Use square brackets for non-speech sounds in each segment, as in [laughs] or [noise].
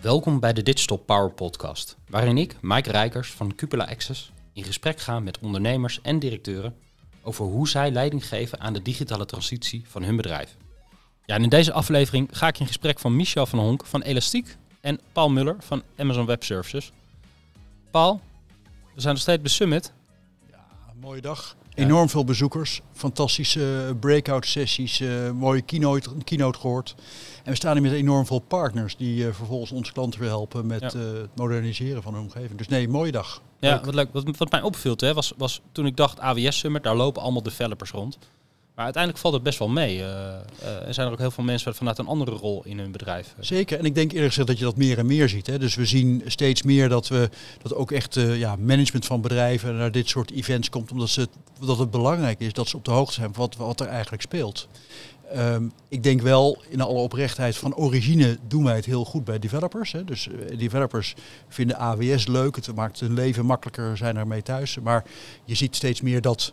Welkom bij de Digital Power Podcast, waarin ik, Mike Rijkers van Cupola Access, in gesprek ga met ondernemers en directeuren over hoe zij leiding geven aan de digitale transitie van hun bedrijf. Ja, in deze aflevering ga ik in gesprek van Michel van Honk van Elastiek en Paul Muller van Amazon Web Services. Paul, we zijn nog steeds bij Summit. Ja, mooie dag. Enorm veel bezoekers, fantastische breakout sessies, uh, mooie keynote, keynote gehoord. En we staan hier met enorm veel partners die uh, vervolgens onze klanten weer helpen met ja. uh, het moderniseren van hun omgeving. Dus nee, mooie dag. Ja, wat, leuk. Wat, wat mij opviel hè, was, was toen ik dacht AWS Summit, daar lopen allemaal developers rond. Maar uiteindelijk valt het best wel mee. Uh, uh, er zijn er ook heel veel mensen vanuit een andere rol in hun bedrijf. Zeker. En ik denk eerlijk gezegd dat je dat meer en meer ziet. Hè. Dus we zien steeds meer dat we dat ook echt uh, ja, management van bedrijven naar dit soort events komt. Omdat ze, dat het belangrijk is dat ze op de hoogte zijn van wat, er eigenlijk speelt. Um, ik denk wel in alle oprechtheid van origine doen wij het heel goed bij developers. Hè. Dus developers vinden AWS leuk. Het maakt hun leven makkelijker, zijn ermee thuis. Maar je ziet steeds meer dat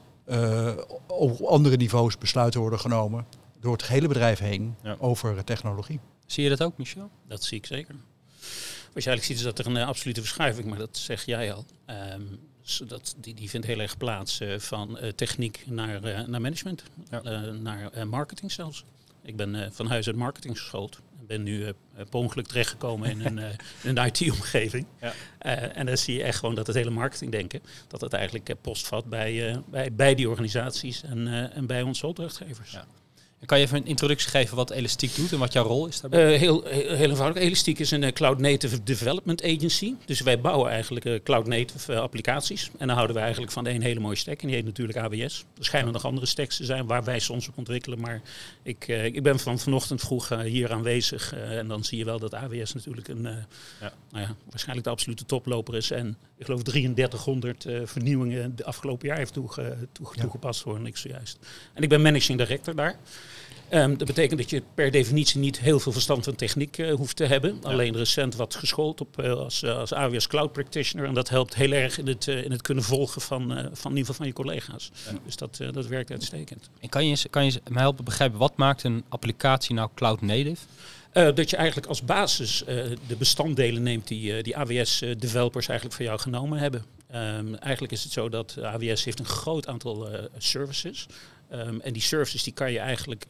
op andere niveaus besluiten worden genomen door het hele bedrijf heen ja. over technologie. Zie je dat ook, Michel? Dat zie ik zeker. Wat je eigenlijk ziet is dat er een uh, absolute verschuiving, maar dat zeg jij al. Um, dat, die, die vindt heel erg plaats uh, van techniek naar, naar management, ja. naar marketing zelfs. Ik ben van huis uit marketing geschoold ben nu uh, per ongeluk terechtgekomen in een, uh, een IT-omgeving. Ja. Uh, en dan zie je echt gewoon dat het hele marketingdenken, dat het eigenlijk postvat bij, bij, bij die organisaties en, en bij onze opdrachtgevers. Ja. Kan je even een introductie geven wat Elastiek doet en wat jouw rol is daarbij? Uh, heel, heel, heel, eenvoudig. Elastiek is een uh, Cloud Native Development Agency. Dus wij bouwen eigenlijk uh, Cloud Native applicaties. En dan houden we eigenlijk van één hele mooie stack. En die heet natuurlijk AWS. Er schijnen nog andere stacks te zijn waar wij soms op ontwikkelen. Maar ik, ik ben van vanochtend vroeg hier aanwezig. en dan zie je wel dat AWS natuurlijk een, ja. Nou ja, waarschijnlijk de absolute toploper is. En ik geloof 3300 vernieuwingen de afgelopen jaar heeft toege, toege, ja. toegepast, hoor ik zojuist. En ik ben managing director daar. Um, dat betekent dat je per definitie niet heel veel verstand van techniek uh, hoeft te hebben. Ja. Alleen recent wat geschoold op, uh, als, uh, als AWS Cloud Practitioner. En dat helpt heel erg in het, in het kunnen volgen van, van in ieder geval van je collega's. Ja. Dus dat, dat werkt uitstekend. En kan je, kan je mij helpen begrijpen, wat maakt een applicatie nou cloud native? Uh, dat je eigenlijk als basis uh, de bestanddelen neemt die, uh, die AWS-developers eigenlijk voor jou genomen hebben. Um, eigenlijk is het zo dat AWS heeft een groot aantal services. Um, en die services die kan je eigenlijk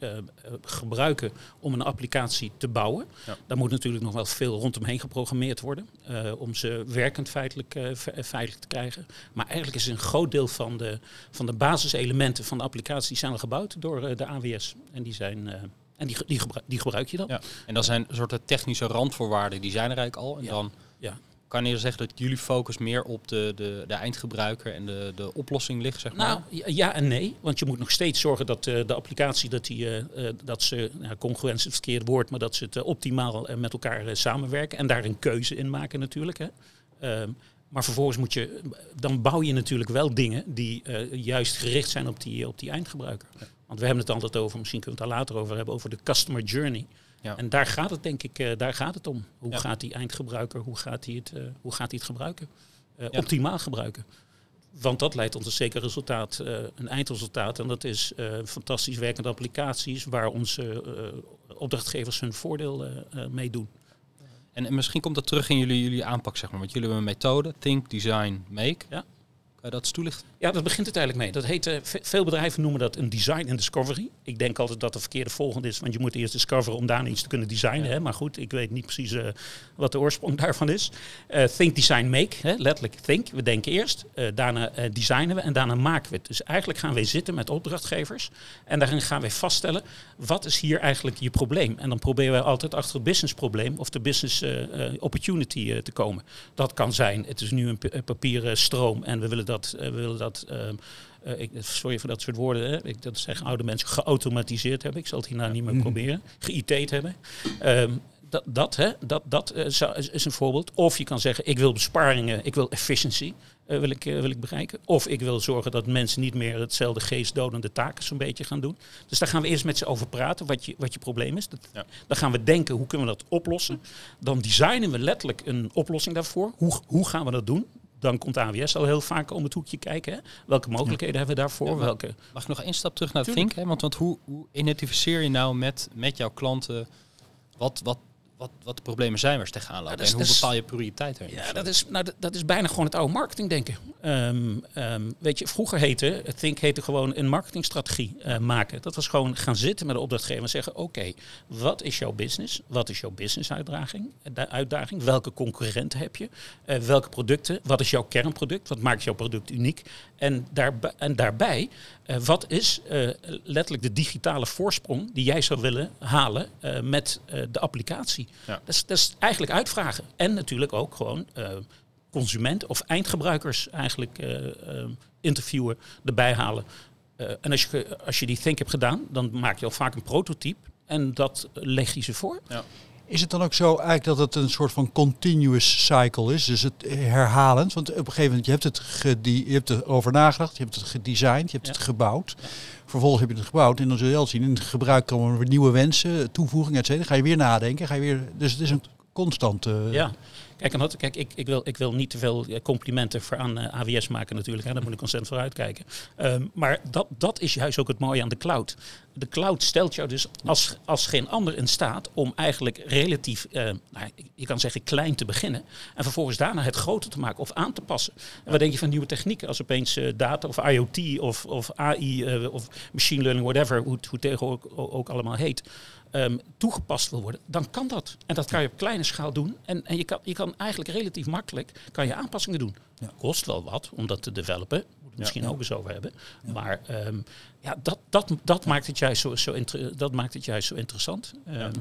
gebruiken om een applicatie te bouwen. Ja. Daar moet natuurlijk nog wel veel rondomheen geprogrammeerd worden om ze werkend feitelijk, veilig te krijgen. Maar eigenlijk is een groot deel van de, van de basiselementen van de applicatie die zijn al gebouwd door de AWS. En die zijn en die, die, gebruik, die, gebruik je dan. Ja. En dat zijn soorten technische randvoorwaarden, die zijn er eigenlijk al. En ja. dan ja kan je zeggen dat jullie focus meer op de, de, de eindgebruiker en de, de oplossing ligt, zeg maar? Nou, ja en nee. Want je moet nog steeds zorgen dat uh, de applicatie, dat, die, uh, dat ze, nou, congruentie is het verkeerde woord, maar dat ze het uh, optimaal met elkaar samenwerken en daar een keuze in maken natuurlijk. Hè. Ehm, maar vervolgens moet je, dan bouw je natuurlijk wel dingen die juist gericht zijn op die, op die eindgebruiker. Want we hebben het altijd over, misschien kunnen we het daar later over hebben, over de customer journey. Ja. En daar gaat het denk ik, uh, daar gaat het om. Hoe ja. gaat die eindgebruiker, hoe gaat hij het, uh, hoe gaat hij het gebruiken? Uh, ja. Optimaal gebruiken. Want dat leidt tot een zeker resultaat, een eindresultaat. En dat is fantastisch werkende applicaties waar onze opdrachtgevers hun voordeel mee doen. En, en, misschien komt dat terug in jullie, jullie aanpak, zeg maar. Want jullie hebben een methode, Think, Design, Make. Ja. Kan je dat toelichten? Ja, dat begint uiteindelijk mee. Dat heet, uh, veel bedrijven noemen dat een design en discovery. Ik denk altijd dat de verkeerde volgende is, want je moet eerst discoveren om daarna iets te kunnen designen. Ja. Hè? Maar goed, ik weet niet precies uh, wat de oorsprong daarvan is. Uh, think, design, make. Hè? Letterlijk think. We denken eerst, daarna designen we en daarna maken we het. Dus eigenlijk gaan wij zitten met opdrachtgevers en daarin gaan wij vaststellen, wat is hier eigenlijk je probleem? En dan proberen wij altijd achter het businessprobleem of de business opportunity te komen. Dat kan zijn, het is nu een papieren stroom en we willen dat, we willen dat uh, ik, sorry voor dat soort woorden, hè. Ik, dat zeggen oude mensen, geautomatiseerd hebben. Ik zal het hierna niet meer proberen. GeïT'd hebben. Um, dat, dat, hè, dat, dat uh, is een voorbeeld. Of je kan zeggen, ik wil besparingen, ik wil efficiëntie uh, wil, ik, wil ik bereiken. Of ik wil zorgen dat mensen niet meer hetzelfde geestdodende taken zo'n beetje gaan doen. Dus daar gaan we eerst met ze over praten, wat je, wat je probleem is. Dat, ja. Dan gaan we denken, hoe kunnen we dat oplossen? Dan designen we letterlijk een oplossing daarvoor. Hoe, hoe gaan we dat doen? Dan komt AWS al heel vaak om het hoekje kijken. Hè? Welke mogelijkheden hebben we daarvoor? Ja, maar- Welke, Mag ik nog één stap terug naar Tuurlijk. Think? Hè? Want, want hoe, hoe identificeer je nou met, met jouw klanten wat, wat, wat, wat de problemen zijn waar ze tegenaan lopen? dat is- en hoe is- bepaal je prioriteiten? Ja, dat is, nou, dat, is bijna gewoon het oude marketingdenken. Ehm ehm, weet je, vroeger heette, het Think heette gewoon een marketingstrategie eh, maken. Dat was gewoon gaan zitten met de opdrachtgever en zeggen, oké, wat is jouw business? Wat is jouw business uitdaging? eh, de uitdaging? Welke concurrenten heb je? Eh, welke producten? Wat is jouw kernproduct? Wat maakt jouw product uniek? En, daarbij, en daarbij, wat is letterlijk de digitale voorsprong die jij zou willen halen met de applicatie? Ja. Dat, is, dat is eigenlijk uitvragen. En natuurlijk ook gewoon eh, consument of eindgebruikers eigenlijk eh, eh, interviewen, erbij halen. En als je, als je die think hebt gedaan, dan maak je al vaak een prototype. En dat leg je ze voor. Is het dan ook zo eigenlijk dat het een soort van continuous cycle is? Dus het herhalend? Want op een gegeven moment, je hebt het, gedi- je hebt erover nagedacht, je hebt het gedesigned, je hebt Ja. het gebouwd. Vervolgens heb je het gebouwd en dan zul je wel zien, in het gebruik komen weer nieuwe wensen, toevoegingen, et cetera. Ga je weer nadenken, ga je weer... Dus het is een constante... Ja. Kijk, kijk ik, ik, wil, ik wil niet te veel eh, complimenten voor aan eh, AWS maken natuurlijk. Hè. Daar moet ik constant voor uitkijken. Ehm, maar dat, dat is juist ook het mooie aan de cloud. De cloud stelt jou dus als, als geen ander in staat om eigenlijk relatief, eh, nou, je kan zeggen klein te beginnen. En vervolgens daarna het groter te maken of aan te passen. En wat denk je van nieuwe technieken als opeens data of IoT of, of AI of machine learning, whatever, hoe het, hoe het ook, ook allemaal heet ehm, toegepast wil worden, dan kan dat. En dat kan je op kleine schaal doen. En, en je, kan, je kan eigenlijk relatief makkelijk kan je aanpassingen doen. Ja. Kost wel wat om dat te developen. Moet Ja. misschien ook eens over hebben. Maar ehm, ja, dat, dat, dat, maakt het juist zo, zo dat maakt het juist zo interessant. Ehm,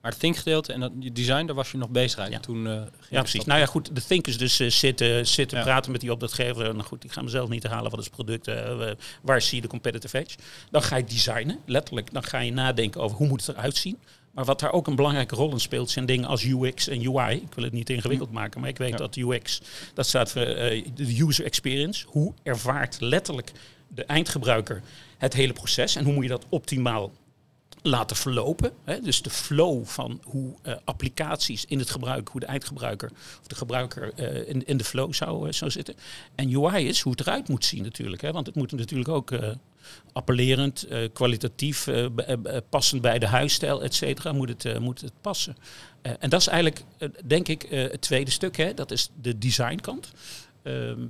Maar het Think gedeelte en dat je design, daar was je nog bezig Ja. Toen, eh, ja, precies. Nou ja, goed, de thinkers dus eh, zitten, zitten Ja. praten met die opdrachtgever. Nou goed, ik ga mezelf niet herhalen wat is het product, eh, waar zie je de competitive edge. Dan ga je designen, letterlijk. Dan ga je nadenken over hoe moet het eruit zien. Maar wat daar ook een belangrijke rol in speelt, zijn dingen als UX en UI. Ik wil het niet ingewikkeld maken, maar ik weet Ja. dat UX, dat staat voor de user experience. Hoe ervaart letterlijk de eindgebruiker het hele proces en hoe moet je dat optimaal laten verlopen. Hè? Dus de flow van hoe eh, applicaties in het gebruik, hoe de eindgebruiker of de gebruiker eh, in, de flow zou, eh, zou zitten. En UI is hoe het eruit moet zien natuurlijk. Hè? Want het moet natuurlijk ook appellerend, kwalitatief, passend bij de huisstijl, et cetera, moet het, moet het passen. En dat is eigenlijk, denk ik, het tweede stuk. Hè? Dat is de designkant. Ehm, nou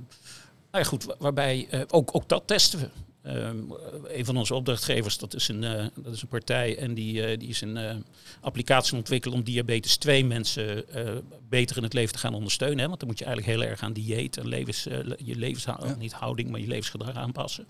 ja, goed, wa- waarbij ook, ook dat testen we. Ehm, een van onze opdrachtgevers, dat is een, eh, dat is een partij en die, eh, die is een eh, applicatie ontwikkeld om diabetes 2 mensen beter in het leven te gaan ondersteunen. Hè? Want dan moet je eigenlijk heel erg aan dieet en levens, le- je levenshouding, niet houding, maar je levensgedrag aanpassen.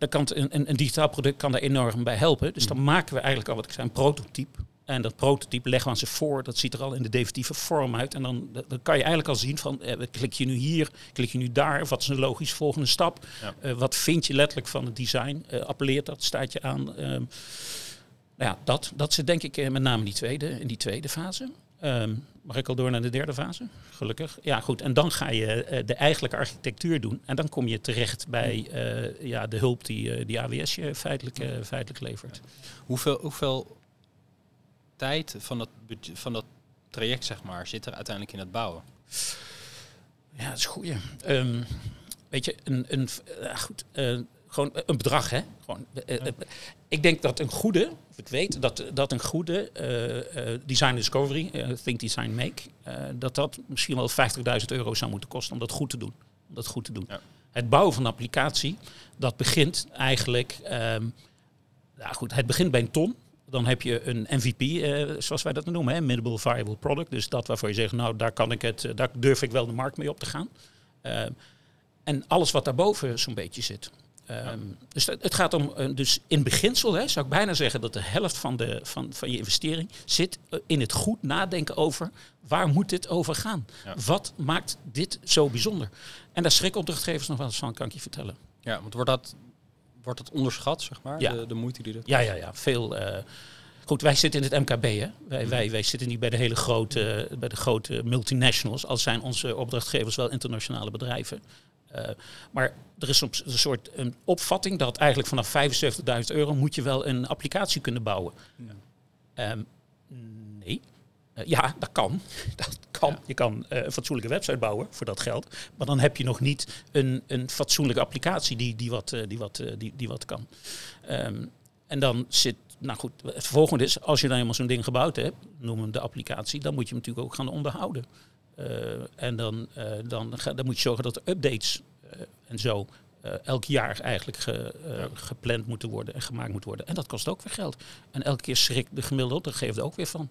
Dan kan een, een, een digitaal product kan daar enorm bij helpen. Dus dan maken we eigenlijk al wat ik zei, een prototype. En dat prototype leggen we aan ze voor. Dat ziet er al in de definitieve vorm uit. En dan, dan kan je eigenlijk al zien van, eh, klik je nu hier, klik je nu daar. Wat is een logisch volgende stap? Ja. Eh, wat vind je letterlijk van het design? Eh, appelleert dat? Staat je aan? Ehm, nou ja, dat, dat zit denk ik eh, met name in die tweede, in die tweede fase. Ehm, mag ik al door naar de derde fase? Gelukkig. Ja, goed. En dan ga je eh, de eigenlijke architectuur doen. En dan kom je terecht bij eh, ja, de hulp die, eh, die AWS je feitelijk, eh, feitelijk levert. Hoeveel, hoeveel tijd van dat, van dat traject zeg maar, zit er uiteindelijk in het bouwen? Ja, dat is goeie. Ehm, weet je, een, een, eh, goed, eh, gewoon een bedrag, hè? Gewoon, eh, eh, ik denk dat een goede, of ik weet dat, dat een goede eh, eh, design discovery, eh, think design make, eh, dat dat misschien wel 50.000 euro zou moeten kosten om dat goed te doen. Om dat goed te doen. Ja. Het bouwen van een applicatie, dat begint eigenlijk, ehm, ja goed, het begint bij een ton. Dan heb je een MVP, eh, zoals wij dat noemen, hè, minimal viable product. Dus dat waarvoor je zegt, nou daar kan ik het, eh, daar durf ik wel de markt mee op te gaan. Ehm, en alles wat daarboven zo'n beetje zit. Ehm, Dus het het gaat om, eh, dus in beginsel hè, zou ik bijna zeggen dat de helft van, de, van, van je investering zit eh, in het goed nadenken over waar moet dit over gaan? Ja. Wat maakt dit zo bijzonder? En daar schrikken opdrachtgevers nog wel eens van, kan ik je vertellen. Ja, want wordt dat, wordt dat onderschat, zeg maar? Ja. De, de moeite die dat Ja, ja, ja. Veel. eh, goed, wij zitten in het MKB, hè? Wij, wij, wij zitten niet bij de hele grote, bij de grote multinationals. Al zijn onze opdrachtgevers wel internationale bedrijven. Eh, maar er is een soort een opvatting dat eigenlijk vanaf 75.000 euro moet je wel een applicatie kunnen bouwen. Ehm, nee. Eh, ja, dat kan. [laughs] Dat kan. Je kan eh, een fatsoenlijke website bouwen voor dat geld. Maar dan heb je nog niet een, een fatsoenlijke applicatie die, die, wat, die, wat, die, die wat kan. Ehm, en dan zit, nou goed, het volgende is, als je dan helemaal zo'n ding gebouwd hebt, noem hem de applicatie, dan moet je hem natuurlijk ook gaan onderhouden. En dan, dan, dan moet je zorgen dat er updates en zo uh, elk jaar eigenlijk ge, uh, gepland moeten worden en gemaakt moet worden. En dat kost ook weer geld. En elke keer schrikt de gemiddelde opdrachtgever er ook weer van.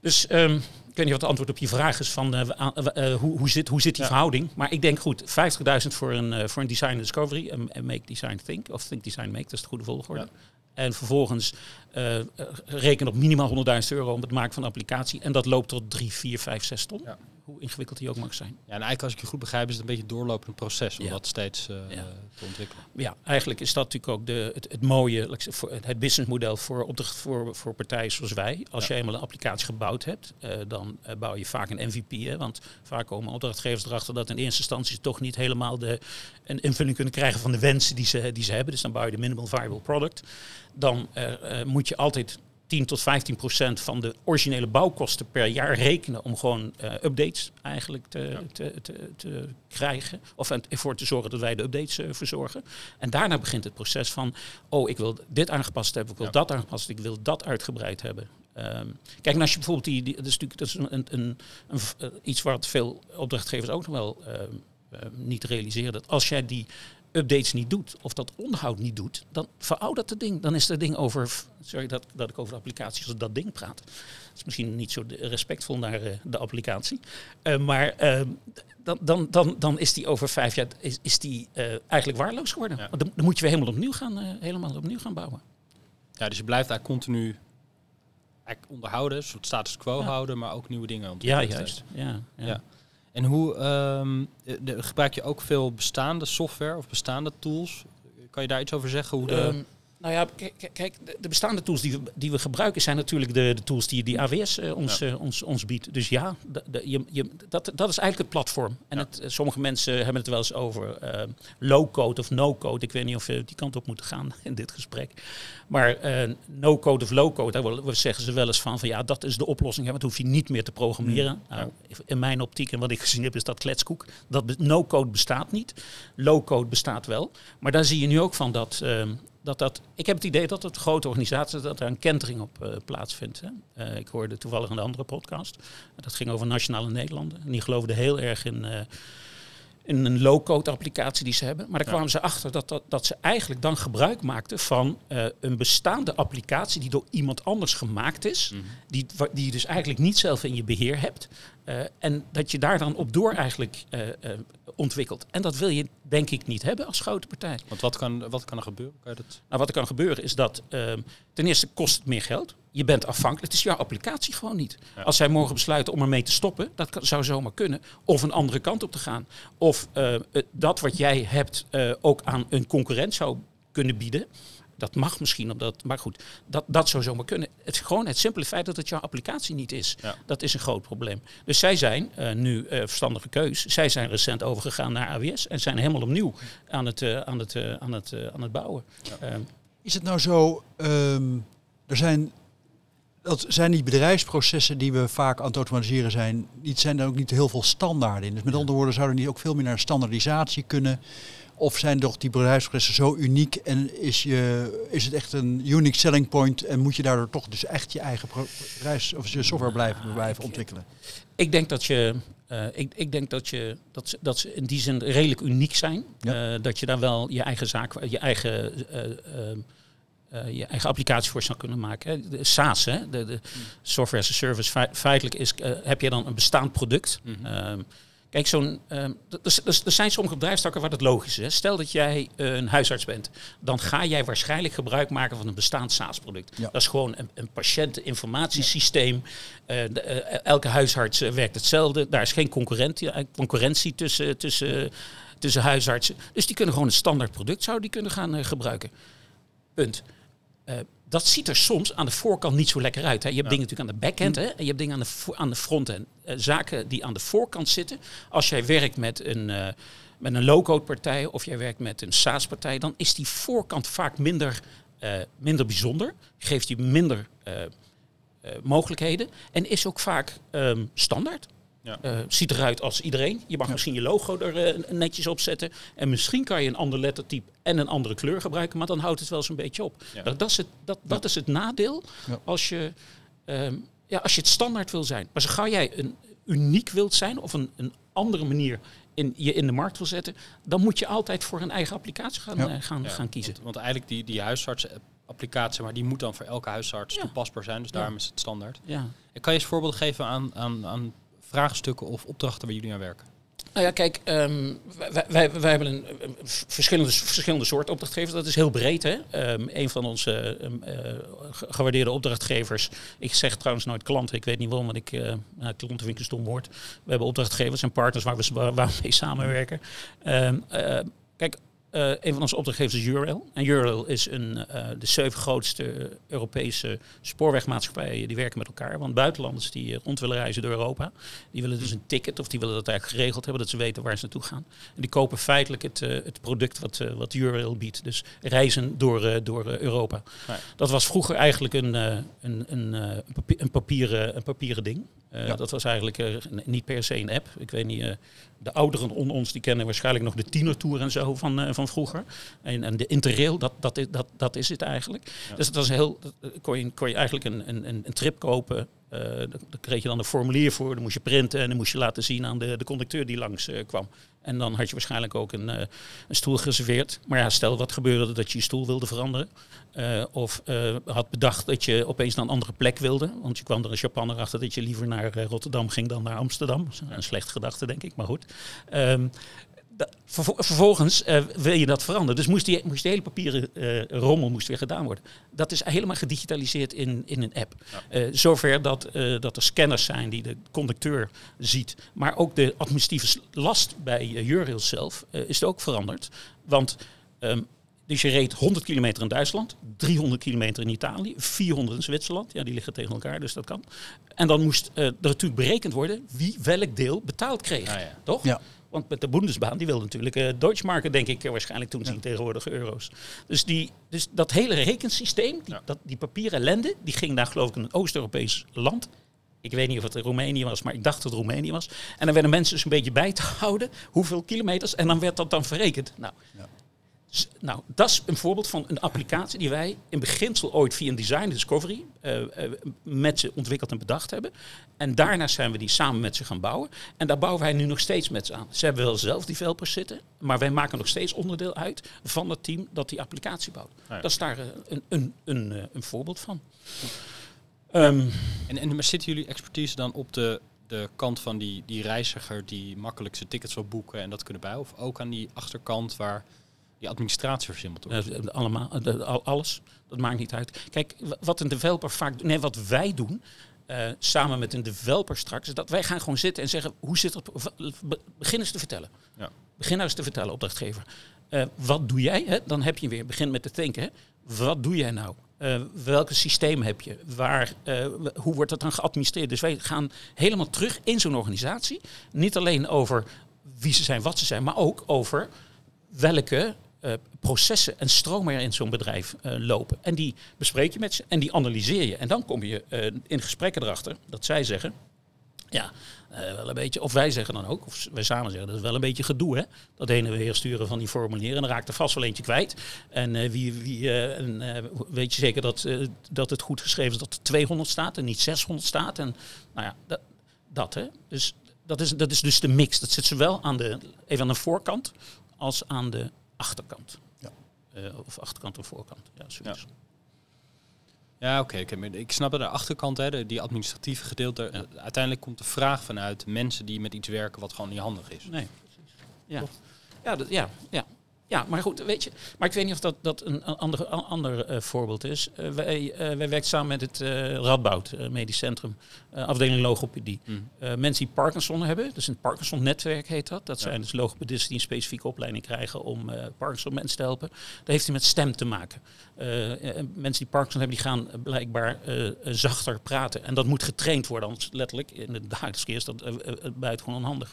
Dus um, ik weet niet wat het antwoord op je vraag is van uh, hoe, hoe, zit, hoe zit die verhouding. Maar ik denk goed, 50.000 voor een, voor een design discovery en make design think. Of think design make, dat is de goede volgorde. Ja. En vervolgens uh, reken op minimaal 100.000 euro om het maken van een applicatie. En dat loopt tot 3, 4, 5, 6 ton. Ja hoe ingewikkeld die ook mag zijn. Ja, en eigenlijk als ik je goed begrijp is het een beetje een doorlopend proces om dat steeds uh, te ontwikkelen. Ja, eigenlijk is dat natuurlijk ook de, het, het mooie, het businessmodel voor, opdracht voor, voor partijen zoals wij. Als je eenmaal een applicatie gebouwd hebt, uh, dan uh, bouw je vaak een MVP. Hè, want vaak komen opdrachtgevers erachter dat in eerste instantie toch niet helemaal de, een invulling kunnen krijgen van de wensen die ze, die ze hebben. Dus dan bouw je de minimal viable product. Dan moet je altijd 10 tot 15 procent van de originele bouwkosten per jaar rekenen om gewoon uh, updates eigenlijk te, te, te, te, krijgen. Of ervoor te zorgen dat wij de updates uh, verzorgen. En daarna begint het proces van, oh ik wil dit aangepast hebben, ik wil ja. dat aangepast, ik wil dat uitgebreid hebben. Um, kijk, en als je bijvoorbeeld die, die dat is natuurlijk dat is een, een, een, een iets wat veel opdrachtgevers ook nog wel uh, niet realiseren. Dat als jij die updates niet doet of dat onderhoud niet doet, dan veroudert het ding. Dan is het ding over, sorry dat, dat ik over de applicaties als dat ding praat. Dat is misschien niet zo respectvol naar uh, de applicatie. Uh, maar uh, dan, dan, dan, dan is die over vijf jaar is, is die, eigenlijk waardeloos geworden. Ja. Dan, dan, moet je weer helemaal opnieuw gaan, helemaal opnieuw gaan bouwen. Ja, dus je blijft daar continu onderhouden, een soort status quo ja. houden, maar ook nieuwe dingen ontwikkelen. Ja, juist. ja. ja. ja. En hoe um, de, gebruik je ook veel bestaande software of bestaande tools? Kan je daar iets over zeggen? Hoe de... Um, nou ja, kijk, de bestaande tools die we, die we gebruiken zijn natuurlijk de, de tools die, die AWS uh, ons, ja. uh, ons, ons biedt. Dus ja, de, de, je, je, dat, dat is eigenlijk het platform. En ja. het, sommige mensen hebben het wel eens over uh, low-code of no-code. Ik weet niet of we die kant op moeten gaan [laughs] in dit gesprek. Maar no-code of low-code, daar zeggen ze wel eens van, van ja, dat is de oplossing. Hè, want hoef je niet meer te programmeren. Mm. Nou, in mijn optiek en wat ik gezien heb, is dat kletskoek. Dat no-code bestaat niet. Low-code bestaat wel. Maar daar zie je nu ook van dat ehm, dat dat, ik heb het idee dat het grote organisaties, dat er een kentering op uh, plaatsvindt. Hè. Uh, ik hoorde toevallig een andere podcast. Dat ging over Nationale Nederlanden. En die geloofden heel erg in, uh, in een low-code applicatie die ze hebben. Maar daar ja. kwamen ze achter dat, dat, dat ze eigenlijk dan gebruik maakten van een bestaande applicatie die door iemand anders gemaakt is. Mm -hmm. die, die je dus eigenlijk niet zelf in je beheer hebt. en dat je daar dan op door eigenlijk ontwikkelt. En dat wil je denk ik niet hebben als grote partij. Want wat kan, wat kan er gebeuren? Kan dat... Nou, wat er kan gebeuren is dat um, ten eerste kost het meer geld. Je bent afhankelijk. Het is jouw applicatie gewoon niet. Ja. Als zij morgen besluiten om ermee te stoppen, dat kan, zou zomaar kunnen. Of een andere kant op te gaan. Of uh, dat wat jij hebt uh, ook aan een concurrent zou kunnen bieden. Dat mag misschien, omdat, maar goed, dat, dat zou zomaar kunnen. Het is gewoon het simpele feit dat het jouw applicatie niet is. Ja. Dat is een groot probleem. Dus zij zijn uh, nu uh, verstandige keus. Zij zijn recent overgegaan naar AWS en zijn helemaal opnieuw aan het, uh, aan het, aan het, aan het bouwen. Ja. Um, is het nou zo, um, er zijn dat zijn die bedrijfsprocessen die we vaak aan het automatiseren zijn, niet, zijn er ook niet heel veel standaarden in. Dus met andere woorden zouden die ook veel meer naar standaardisatie kunnen. Of zijn toch die bedrijfsprocessen zo uniek en is, je, is het echt een unique selling point en moet je daardoor toch dus echt je eigen bedrijfs- of je software blijven, blijven ontwikkelen? Ik denk dat je, uh, ik, ik denk dat je dat ze, dat ze in die zin redelijk uniek zijn. Ja. Uh, dat je daar wel je eigen zaak, je eigen uh, uh, je eigen applicatie voor zou kunnen maken. Hè. De SaaS, hè, de, de software as a service, feitelijk is, uh, heb je dan een bestaand product. Mm -hmm. uh, kijk, zo'n, er, er zijn sommige bedrijfstakken waar dat logisch is. Stel dat jij een huisarts bent, dan ga jij waarschijnlijk gebruik maken van een bestaand SaaS-product. Ja. Dat is gewoon een, een patiënteninformatiesysteem. Ja. De, elke huisarts werkt hetzelfde. Daar is geen concurrentie, concurrentie tussen, tussen, tussen huisartsen. Dus die kunnen gewoon een standaard product zouden die kunnen gaan gebruiken. Punt. Uh, dat ziet er soms aan de voorkant niet zo lekker uit. Hè. Je hebt ja. dingen natuurlijk aan de backhand hè, en je hebt dingen aan de, aan de frontend. Uh, zaken die aan de voorkant zitten. Als jij werkt met een, uh, met een low-code partij of jij werkt met een SaaS-partij, dan is die voorkant vaak minder, minder bijzonder. Geeft je minder eh, mogelijkheden en is ook vaak ehm, standaard. Ja. Eh, ziet eruit als iedereen. Je mag misschien je logo er eh, netjes op zetten. En misschien kan je een ander lettertype en een andere kleur gebruiken, maar dan houdt het wel zo'n beetje op. Ja. Dat, dat, is het, dat, dat is het nadeel als, je, ehm, ja, als je het standaard wil zijn. Maar zo gauw jij een uniek wilt zijn of een, een andere manier in, je in de markt wil zetten, dan moet je altijd voor een eigen applicatie gaan, eh, gaan, gaan kiezen. Want, want eigenlijk die, die huisarts-applicatie, maar die moet dan voor elke huisarts toepasbaar zijn. Dus daarom is het standaard. Ja. En kan je eens voorbeelden geven aan, aan, aan vraagstukken of opdrachten waar jullie aan werken? Nou ja, kijk, ehm, wij, wij, hebben een, verschillende, verschillende soorten opdrachtgevers. Dat is heel breed. Hè? Ehm, een van onze ehm, eh, ge- gewaardeerde opdrachtgevers. Ik zeg trouwens nooit klanten. Ik weet niet waarom, want ik, eh nou, klanten vind ik een stom woord. We hebben opdrachtgevers en partners waar we, waar, mee samenwerken. Eh, kijk, eh, een van onze opdrachtgevers is Eurail. En Eurail is een, eh, de zeven grootste Europese spoorwegmaatschappijen die werken met elkaar. Want buitenlanders die eh, rond willen reizen door Europa, die willen dus een ticket of die willen dat eigenlijk geregeld hebben, dat ze weten waar ze naartoe gaan. En die kopen feitelijk het, het product wat, wat Eurail biedt. Dus reizen door, door Europa. Ja. Dat was vroeger eigenlijk een, een, een, een, papieren, een papieren ding. Eh, Ja. Dat was eigenlijk eh, niet per se een app. Ik weet niet, eh, de ouderen onder ons die kennen waarschijnlijk nog de tienertour en zo van, van vroeger. En, en de interrail, dat, dat, is, dat, dat is het eigenlijk. Ja. Dus dat was heel, kon, je, kon je eigenlijk een, een een trip kopen. Eh daar, kreeg je dan een formulier voor, dan moest je printen en dan moest je laten zien aan de, de conducteur die langs eh, kwam. En dan had je waarschijnlijk ook een, eh, een stoel gereserveerd. Maar ja, stel wat gebeurde dat je je stoel wilde veranderen. of had bedacht dat je opeens naar een andere plek wilde. Want je kwam er als Japaner achter dat je liever naar Rotterdam ging dan naar Amsterdam. Een slecht gedachte, denk ik, maar goed. Ehm, vervolgens eh, wil je dat veranderen. Dus moest die, moest die hele papieren eh, rommel moest weer gedaan worden. Dat is helemaal gedigitaliseerd in, in een app. Eh, zover dat, eh, dat er scanners zijn die de conducteur ziet. Maar ook de administratieve last bij uh, Eurail zelf is ook veranderd. Want ehm, dus je reed 100 kilometer in Duitsland, 300 kilometer in Italië, 400 in Zwitserland. Ja, die liggen tegen elkaar, dus dat kan. En dan moest eh, er natuurlijk berekend worden wie welk deel betaald kreeg. Ah, ja. Toch? Ja. Want met de Bundesbahn, die wil natuurlijk eh Deutschmarken, denk ik, eh, waarschijnlijk toen zien tegenwoordig euro's. Dus, die, dus dat hele rekensysteem, die, Ja. dat, die papieren ellende, die ging naar geloof ik een Oost-Europees land. Ik weet niet of het Roemenië was, maar ik dacht dat het Roemenië was. En dan werden mensen dus een beetje bij te houden hoeveel kilometers. En dan werd dat dan verrekend. Nou, Ja. Nou dat is een voorbeeld van een applicatie die wij in beginsel ooit via een design discovery eh, eh, met ze ontwikkeld en bedacht hebben. En daarna zijn we die samen met ze gaan bouwen. En daar bouwen wij nu nog steeds met ze aan. Ze hebben wel zelf developers zitten, maar wij maken nog steeds onderdeel uit van het team dat die applicatie bouwt. ja. Dat is daar eh, een, een, een, een voorbeeld van. Ehm, En, en maar zitten jullie expertise dan op de, de kant van die, die reiziger die makkelijk zijn tickets wil boeken en dat kunnen bij? Of ook aan die achterkant waar die administratie versimmeld wordt? Eh, allemaal, eh, alles. Dat maakt niet uit. Kijk, wat een developer vaak doet, nee, wat wij doen, eh, samen met een developer straks, is dat wij gaan gewoon zitten en zeggen, hoe zit be- Begin eens te vertellen. Ja. Begin nou eens te vertellen, opdrachtgever. Wat doe jij? Hè? Dan heb je weer, begin met te denken. Hè? Wat doe jij nou? Eh, welke systeem heb je? Waar, hoe wordt dat dan geadministreerd? Dus wij gaan helemaal terug in zo'n organisatie. Niet alleen over wie ze zijn, wat ze zijn, maar ook over welke eh, processen en stromen er in zo'n bedrijf eh, lopen. En die bespreek je met ze en die analyseer je. En dan kom je eh, in gesprekken erachter dat zij zeggen, ja, wel een beetje, of wij zeggen dan ook, of wij samen zeggen, dat is wel een beetje gedoe, hè? Dat ene weer sturen van die formulieren, en dan raakt er vast wel eentje kwijt. En wie, wie en, weet je zeker dat, dat het goed geschreven is dat er 200 staat en niet 600 staat? En nou ja, dat, dat hè. Dus dat is, dat is dus de mix. Dat zit zowel aan de, even aan de voorkant als aan de achterkant. Ja. Eh, of achterkant of voorkant. Ja, zoiets. Ja, oké. ik snap dat de achterkant, hè, de- die administratieve gedeelte, eh, uiteindelijk komt de vraag vanuit mensen die met iets werken wat gewoon niet handig is. Nee, precies. Ja, ja, dat, ja, ja. Ja, maar goed, weet je. Maar ik weet niet of dat, dat een ander, een ander eh, voorbeeld is. Eh, wij, eh, wij werken samen met het Radboud Medisch Centrum, afdeling logopedie. Mm. Mensen die Parkinson hebben, dus een Parkinson-netwerk heet dat. Dat Ja. zijn dus logopedisten die een specifieke opleiding krijgen om Parkinson-mensen te helpen. Dat heeft hij met stem te maken. Mensen die Parkinson hebben, die gaan blijkbaar zachter praten. En dat moet getraind worden, anders letterlijk in het dagelijks is dat buitengewoon onhandig.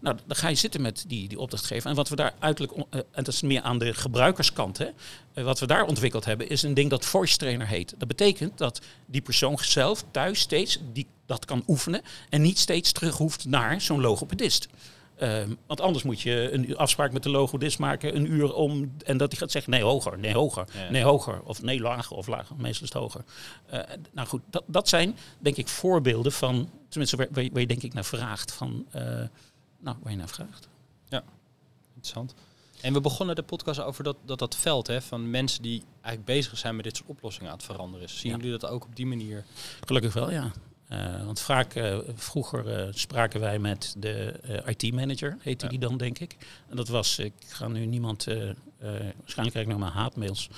Nou, dan ga je zitten met die, die opdrachtgever. En wat we daar uiterlijk, on- en dat is meer aan de gebruikerskant. Hè. Eh, wat we daar ontwikkeld hebben is een ding dat voice trainer heet. Dat betekent dat die persoon zelf thuis steeds die, dat kan oefenen en niet steeds terug hoeft naar zo'n logopedist. Ehm, want anders moet je een afspraak met de logopedist maken, een uur om. En dat hij gaat zeggen: nee, hoger, nee, hoger, nee, hoger. Of nee, lager of lager. Meestal is het hoger. Uh, nou goed, dat, dat zijn denk ik voorbeelden van. Tenminste, waar, waar, je denk ik naar vraagt. Van, uh, nou, waar je naar vraagt. Ja, interessant. En we begonnen de podcast over dat, dat, dat veld hè, van mensen die eigenlijk bezig zijn met dit soort oplossingen aan het veranderen is. Zien jullie dat ook op die manier? Gelukkig wel, ja. Uh, want vaak, uh, vroeger uh, spraken wij met de IT-manager, heette ja. die dan, denk ik. En dat was, ik ga nu niemand, waarschijnlijk krijg ik nog maar haatmails.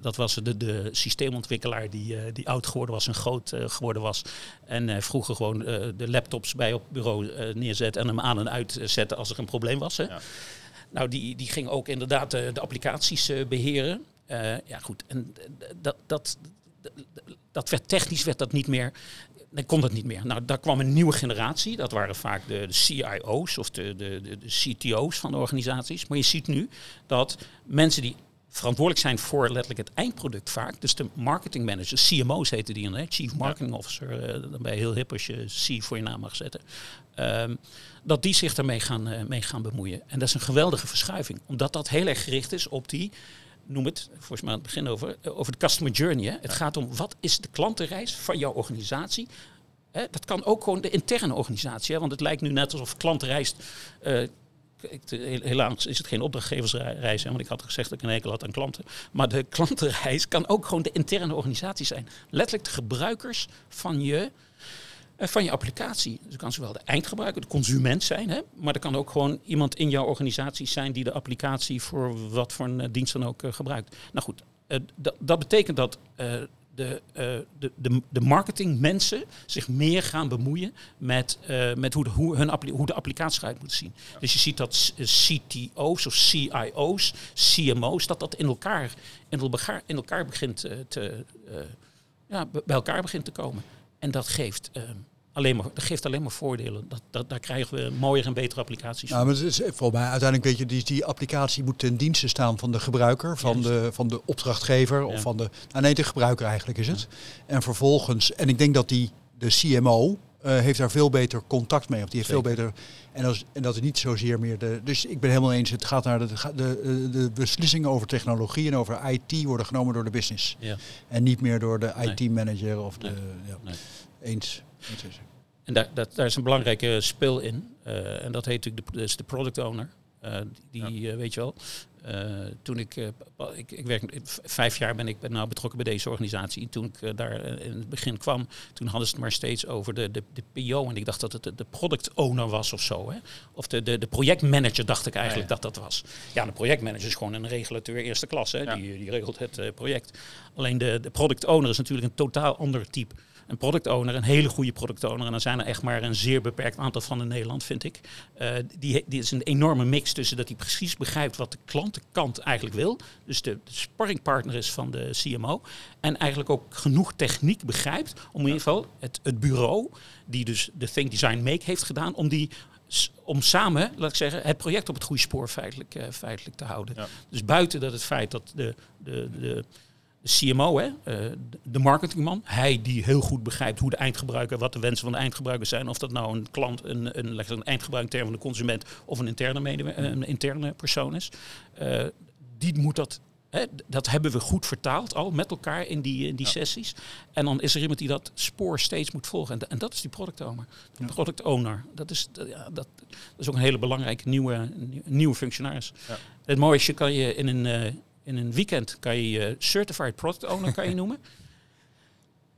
dat was de, de systeemontwikkelaar die, die oud geworden was en groot geworden was. En vroeger gewoon de laptops bij op bureau neerzet en hem aan en uitzetten als er een probleem was. Hè. Ja. Nou, die, die ging ook inderdaad de, de applicaties beheren. ja, goed. En dat, dat, dat werd technisch werd dat niet meer dan kon dat niet meer. Nou, daar kwam een nieuwe generatie. Dat waren vaak de, de CIO's of de, de, de, CTO's van de organisaties. Maar je ziet nu dat mensen die verantwoordelijk zijn voor letterlijk het eindproduct vaak. Dus de marketing managers, CMO's heten die dan, hè? Chief Marketing Officer. Uh, dan ben je heel hip als je C voor je naam mag zetten. Um, dat die zich daarmee gaan, uh, mee gaan bemoeien. En dat is een geweldige verschuiving. Omdat dat heel erg gericht is op die noem het, volgens mij aan het begin over, eh, over de customer journey. Hè. Het gaat om wat is de klantenreis van jouw organisatie. Hè, dat kan ook gewoon de interne organisatie. Hè, want het lijkt nu net alsof klantenreis. Helaas is het geen opdrachtgeversreis, hè, want ik had gezegd dat ik een hekel had aan klanten. Maar de klantenreis kan ook gewoon de interne organisatie zijn. Letterlijk de gebruikers van je eh, van je applicatie. Dus kan zowel de eindgebruiker, de consument zijn, hè, maar er kan ook gewoon iemand in jouw organisatie zijn die de applicatie voor wat voor een eh, dienst dan ook uh, gebruikt. Nou goed, dat betekent dat de, de, de, de marketingmensen zich meer gaan bemoeien met, met hoe, de, hoe, hun hoe de applicatie eruit moet zien. Ja. Dus je ziet dat CTO's of CIO's, CMO's, dat dat in elkaar, in elkaar, in elkaar begint te, ja, bij elkaar begint te komen. En dat geeft, uh, alleen, maar, dat geeft alleen maar voordelen. Dat, dat, daar krijgen we mooier en betere applicaties nou, maar het is, volgens mij uiteindelijk weet je, die, die applicatie moet ten dienste staan van de gebruiker, van, de, van de opdrachtgever of van de. Nou nee, de gebruiker eigenlijk is het. Ja. En vervolgens, en ik denk dat die de CMO, uh, heeft daar veel beter contact mee. Of die heeft Zeker. veel beter. En, als, en dat is niet zozeer meer de. Dus ik ben helemaal eens. Het gaat naar de, de, de, de beslissingen over technologie en over IT worden genomen door de business. Ja. En niet meer door de nee. IT-manager of de. Nee. Ja. Nee. Eens. eens. En daar, dat, daar is een belangrijke spil in. Uh, en dat heet natuurlijk de, dus de product owner. Uh, die, ja. uh, weet je wel, toen ik, ik, ik werk, vijf jaar ben ik nou betrokken bij deze organisatie. Toen ik daar in het begin kwam, toen hadden ze het maar steeds over de, de, de PO. En ik dacht dat het de, de product owner was of zo. Hè? Of de, de, de projectmanager dacht ik eigenlijk ja, ja. dat dat was. Ja, de projectmanager is gewoon een regulateur eerste klas. Hè? Die, die regelt het project. Alleen de, de product owner is natuurlijk een totaal ander type een product owner, een hele goede product owner, en dan zijn er echt maar een zeer beperkt aantal van in Nederland, vind ik. Uh, die, die is een enorme mix tussen dat hij precies begrijpt wat de klantenkant eigenlijk wil, dus de, de sparringpartner is van de CMO, en eigenlijk ook genoeg techniek begrijpt om in ieder geval het, het bureau, die dus de Think Design Make heeft gedaan, om die om samen, laat ik zeggen, het project op het goede spoor feitelijk, uh, feitelijk te houden. Ja. Dus buiten dat het feit dat de, de, de de CMO, hè, uh, de marketingman, hij die heel goed begrijpt hoe de eindgebruiker, wat de wensen van de eindgebruiker zijn, of dat nou een klant, een, een, een eindgebruiker term van de consument of een interne, een interne persoon is, uh, die moet dat Hè, dat hebben we goed vertaald al met elkaar in die, in die ja. sessies. En dan is er iemand die dat spoor steeds moet volgen. En, en dat is die product owner. De ja. product owner. Dat is, ja, dat, dat, is ook een hele belangrijke nieuwe, nieuwe functionaris. Ja. Het mooiste kan je in een, in een weekend kan je je certified product owner kan je [laughs] noemen.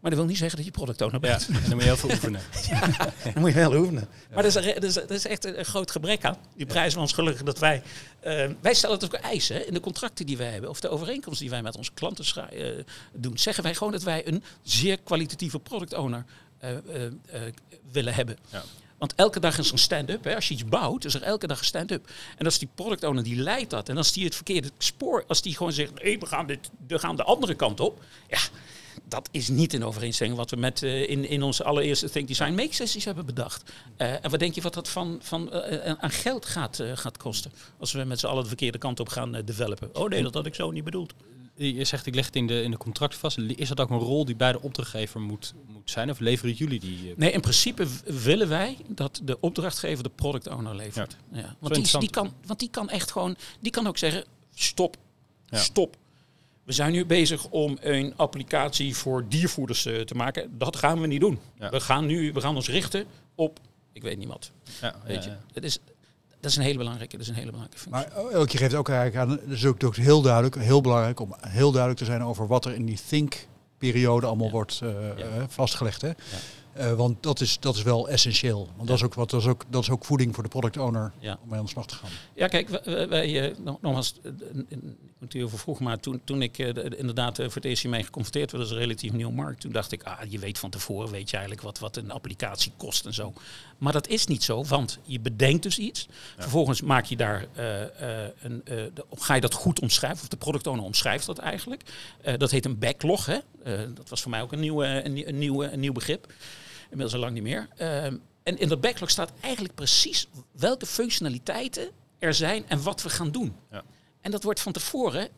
Maar dat wil niet zeggen dat je product owner bent. Ja, [laughs] dan moet je heel veel oefenen. ja, dan moet je wel oefenen. Maar dat is, echt een, groot gebrek aan. Die prijzen we ons gelukkig dat wij... Uh, wij stellen het ook eisen in de contracten die wij hebben... of de overeenkomsten die wij met onze klanten uh, doen. Zeggen wij gewoon dat wij een zeer kwalitatieve product owner uh, willen hebben. Want elke dag is een stand-up. Als je iets bouwt, is er elke dag een stand-up. En als die product owner die leidt dat. En als die het verkeerde spoor, als die gewoon zegt, nee, we gaan, dit, we gaan de andere kant op. Ja, dat is niet in overeenstemming wat we met uh, in, in onze allereerste Think Design Make sessies hebben bedacht. Uh, en wat denk je wat dat van, van uh, aan geld gaat, gaat kosten? Als we met z'n allen de verkeerde kant op gaan developen. Oh nee, dat had ik zo niet bedoeld. Je zegt ik leg het in de, in de contract vast. Is dat ook een rol die bij de opdrachtgever moet, moet zijn? Of leveren jullie die? Nee, in principe willen wij dat de opdrachtgever de product owner levert. Ja. ja. Want, die, die, kan, want die kan echt gewoon, die kan ook zeggen, stop, ja. stop. We zijn nu bezig om een applicatie voor diervoeders uh, te maken. Dat gaan we niet doen. We gaan nu, we gaan ons richten op, ik weet niet wat. Ja, weet je, het is, dat is een hele belangrijke, dat is een hele belangrijke functie. Maar elke geeft ook eigenlijk aan, het is ook, heel duidelijk, heel belangrijk om heel duidelijk te zijn over wat er in die think periode allemaal wordt uh, vastgelegd. Hè? Uh, want dat is, dat is wel essentieel. Want dat, is ook wat, dat, is ook, dat is ook voeding voor de product owner om mee aan de slag te gaan. Ja, kijk, wij, wij nogmaals, ik moet vroeg, maar toen, toen ik inderdaad voor het eerst hiermee geconfronteerd werd als een relatief nieuwe markt, toen dacht ik, ah, je weet van tevoren, weet je eigenlijk wat, wat een applicatie kost en zo. Maar dat is niet zo, want je bedenkt dus iets. Vervolgens maak je daar uh, een, ga je dat goed omschrijven, of de product owner omschrijft dat eigenlijk. dat heet een backlog. Hè? dat was voor mij ook een, nieuwe, een, een, nieuwe, een nieuw begrip. Inmiddels al lang niet meer. Ehm, en in dat backlog staat eigenlijk precies welke functionaliteiten er zijn en wat we gaan doen. Ja. En dat wordt van tevoren,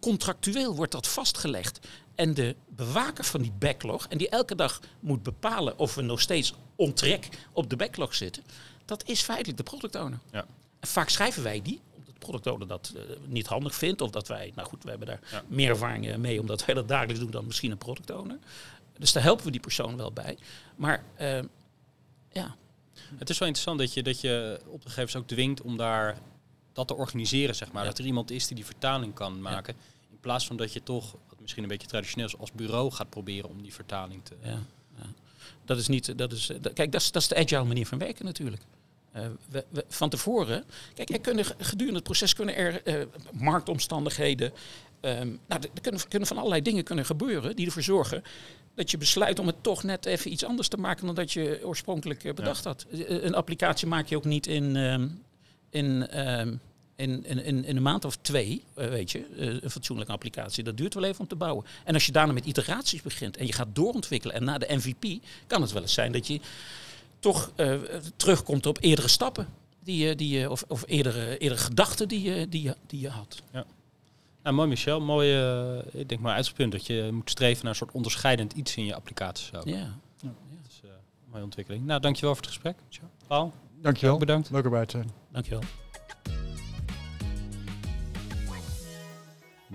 contractueel wordt dat vastgelegd. En de bewaker van die backlog, en die elke dag moet bepalen of we nog steeds ontrek op de backlog zitten, dat is feitelijk de product owner. Ja. En vaak schrijven wij die, omdat de product owner dat uh, niet handig vindt, of dat wij, nou goed, we hebben daar meer ervaring mee, omdat wij dat [laughs] dagelijks doen dan misschien een product owner. Dus daar helpen we die persoon wel bij. Maar uh, ja. Het is wel interessant dat je, dat je opdrachtgevers ook dwingt om daar dat te organiseren, zeg maar. Dat er iemand is die die vertaling kan maken. In plaats van dat je toch, wat misschien een beetje traditioneel is, als bureau gaat proberen om die vertaling te... Ja, Dat is niet, dat is, kijk, dat is, dat is de agile manier van werken natuurlijk. Uh, we, we, van tevoren, kijk, er kunnen gedurende het proces kunnen er uh, marktomstandigheden, um, nou, er kunnen, kunnen, van allerlei dingen kunnen gebeuren die ervoor zorgen dat je besluit om het toch net even iets anders te maken dan dat je oorspronkelijk uh, bedacht had. Een applicatie maak je ook niet in, um, in um, in, in, in een maand of twee, uh, weet je, uh, een fatsoenlijke applicatie. Dat duurt wel even om te bouwen. En als je daarna met iteraties begint en je gaat doorontwikkelen en na de MVP, kan het wel eens zijn dat je toch uh, terugkomt op eerdere stappen. Die, die, of, of eerdere, eerdere gedachten die, je, die, je, die je had. Ja. Nou, mooi Michel. Mooi, ik denk maar uitgangspunt dat je moet streven naar een soort onderscheidend iets in je applicaties. Ook. Ja. ja. Dat is een mooie ontwikkeling. Nou, dankjewel voor het gesprek. Paul. Dankjewel. Bedankt. Leuk erbij te zijn. Dankjewel.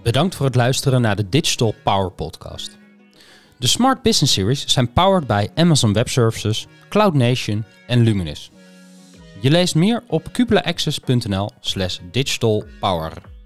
Bedankt voor het luisteren naar de Digital Power Podcast. De Smart Business Series zijn powered bij Amazon Web Services, Cloud Nation en Luminous. Je leest meer op cupulaaccess.nl slash digitalpower.